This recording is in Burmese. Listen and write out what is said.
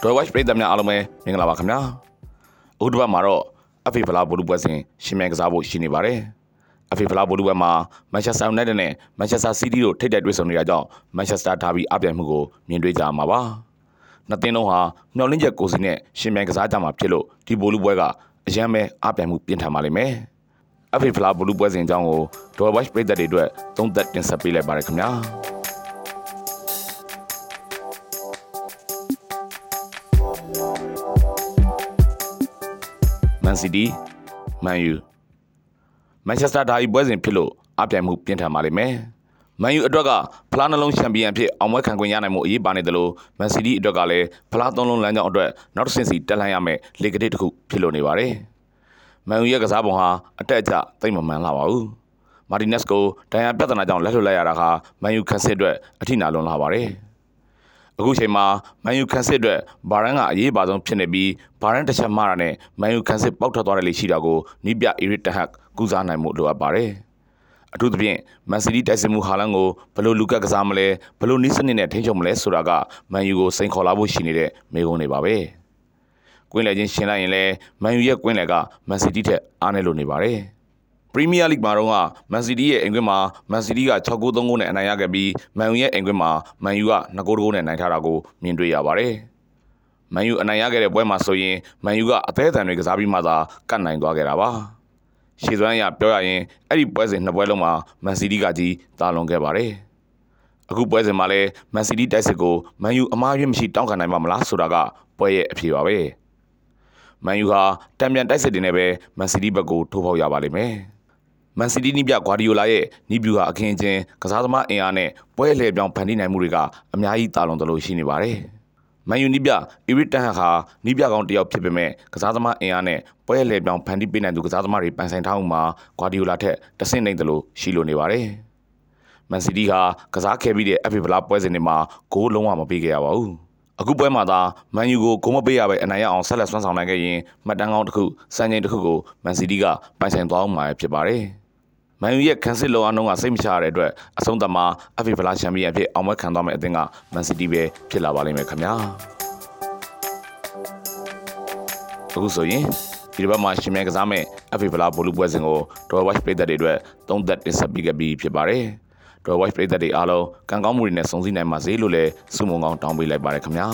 Dry Watch ပြည်သက်များအားလုံးပဲမင်္ဂလာပါခင်ဗျာအခုတစ်ပတ်မှာတော့ FA ဖလားဘောလုံးပွဲစဉ်ရှင်မြန်ကစားဖို့ရှိနေပါတယ် FA ဖလားဘောလုံးပွဲမှာ Manchester United နဲ့ Manchester City တို့ထိပ်တိုက်တွေ့ဆုံနေတာကြောင့် Manchester Derby အပြိုင်မှုကိုမြင်တွေ့ကြမှာပါနှစ်သင်းလုံးဟာမျှော်လင့်ချက်ကိုယ်စီနဲ့ရှင်မြန်ကစားကြမှာဖြစ်လို့ဒီဘောလုံးပွဲကအရန်ပဲအပြိုင်မှုပြင်းထန်ပါလိမ့်မယ် FA ဖလားဘောလုံးပွဲစဉ်အကြောင်းကို Dry Watch ပြည်သက်တွေအတွက်သုံးသက်တင်ဆက်ပေးလိုက်ပါရခင်ဗျာ Man City Man U Manchester Derby ပွဲစဉ်ဖြစ်လို့အပြိုင်မှုပြင်းထန်ပါလိမ့်မယ်။ Man U အတွက်ကဖလားနှလုံးချန်ပီယံဖြစ်အောင်ပွဲခံခွင့်ရနိုင်မှုအရေးပါနေတယ်လို့ Man City အတွက်ကလည်းဖလားသုံးလုံးလမ်းကြောင်းအတွက်နောက်တစ်ဆင့်စီတက်လှမ်းရမယ်လေကတိတစ်ခုဖြစ်လို့နေပါတယ်။ Man U ရဲ့ကစားပုံဟာအတက်အကျသိမ့်မမှန်လာပါဘူး။ Martinez ကိုဒဏ်ရာပြဿနာကြောင့်လက်လွတ်လိုက်ရတာဟာ Man U ခန်းစစ်အတွက်အထိနာလွန်လာပါတယ်။ အခုချိန်မှာမန်ယူခန်းစစ်အတွက်ဘာရန်ကအရေးပါဆုံးဖြစ်နေပြီးဘာရန်တစ်ချက်မှားတာနဲ့မန်ယူခန်းစစ်ပေါက်ထွက်သွားတယ်လေရှိတာကိုနီးပြအီရစ်တဟက်ကူစားနိုင်မှုလိုအပ်ပါတယ်။အထူးသဖြင့်မန်စီးတီးတိုက်စစ်မှုဟာလန်ကိုဘယ်လိုလူကက်ကစားမလဲဘယ်လိုနီးစနစ်နဲ့ထိန်းချုပ်မလဲဆိုတာကမန်ယူကိုစိန်ခေါ်လာဖို့ရှိနေတဲ့မေကုန်းတွေပါပဲ။ကွင်းလယ်ချင်းရှင်းလိုက်ရင်လည်းမန်ယူရဲ့ကွင်းလယ်ကမန်စီးတီးထက်အားနည်းလို့နေပါတယ်။ ပရီးမီးယားလိဂ်မှာတော့မန်စီးတီးရဲ့အိမ်ကွင်းမှာမန်စီးတီးက6ဂိုး3ဂိုးနဲ့အနိုင်ရခဲ့ပြီးမန်ယူရဲ့အိမ်ကွင်းမှာမန်ယူက2ဂိုး3ဂိုးနဲ့နိုင်ထားတာကိုမြင်တွေ့ရပါတယ်။မန်ယူအနိုင်ရခဲ့တဲ့ပွဲမှာဆိုရင်မန်ယူကအသေးအံတွေကစားပြီးမှသာကတ်နိုင်သွားခဲ့တာပါ။ရှေ့စွမ်းရပြောရရင်အဲ့ဒီပွဲစဉ်နှစ်ပွဲလုံးမှာမန်စီးတီးကကြီးတာလွန်ခဲ့ပါတယ်။အခုပွဲစဉ်မှာလည်းမန်စီးတီးတိုက်စစ်ကိုမန်ယူအမားရွေးမရှိတောင်းခံနိုင်မှာမလားဆိုတာကပွဲရဲ့အဖြေပါပဲ။မန်ယူဟာတံပြန်တိုက်စစ်တွေနဲ့ပဲမန်စီးတီးဘက်ကိုထိုးဖောက်ရပါလိမ့်မယ်။ မန်စီးတီးနီးပြဂွာဒီယိုလာရဲ့နီးဗျူဟာအခင်းချင်းကစားသမားအင်အားနဲ့ပွဲလှည့်ပြောင်းဖန်တီးနိုင်မှုတွေကအများကြီးတာလွန်တယ်လို့ရှိနေပါတယ်။မန်ယူနီးပြအီရစ်တန်ဟာနီးပြကောင်းတစ်ယောက်ဖြစ်ပေမဲ့ကစားသမားအင်အားနဲ့ပွဲလှည့်ပြောင်းဖန်တီးပေးနိုင်သူကစားသမားတွေပန်ဆိုင်ထားမှုမှာဂွာဒီယိုလာထက်တဆင့်နိုင်တယ်လို့ရှိလို့နေပါတယ်။မန်စီးတီးဟာကစားခဲ့ပြီးတဲ့ FA ဖလားပွဲစဉ်တွေမှာဂိုးလုံးဝမပေးခဲ့ရပါဘူး။အခုပွဲမှာသာမန်ယူကိုဂိုးမပေးရပဲအနိုင်ရအောင်ဆက်လက်ဆွမ်းဆောင်နိုင်ခဲ့ရင်မှတ်တမ်းကောင်းတစ်ခုစံချိန်တစ်ခုကိုမန်စီးတီးကပိုင်ဆိုင်သွားအောင်မှာဖြစ်ပါတယ်။ မန်ယူရဲ့ခံစစ်လုံအောင်တော့စိတ်မချရတဲ့အတွက်အဆုံးသတ်မှာအဖေဗလာချန်ပီယံအဖြစ်အောင်ပွဲခံသွားမယ့်အသင်းကမန်စီးတီးပဲဖြစ်လာပါလိမ့်မယ်ခင်ဗျာအခုဆိုရင်ဒီတစ်ပတ်မှာရှင်မြန်ကစားမဲ့အဖေဗလာဘိုလူပွဲစဉ်ကို Royal Watch ပြည်သက်တွေအတွက်သုံးသက်တင်ဆက်ပေးခဲ့ပြီးဖြစ်ပါတယ် Royal Watch ပြည်သက်တွေအားလုံးကံကောင်းမှုတွေနဲ့စုံစည်းနိုင်ပါစေလို့လည်းဆုမွန်ကောင်းတောင်းပေးလိုက်ပါတယ်ခင်ဗျာ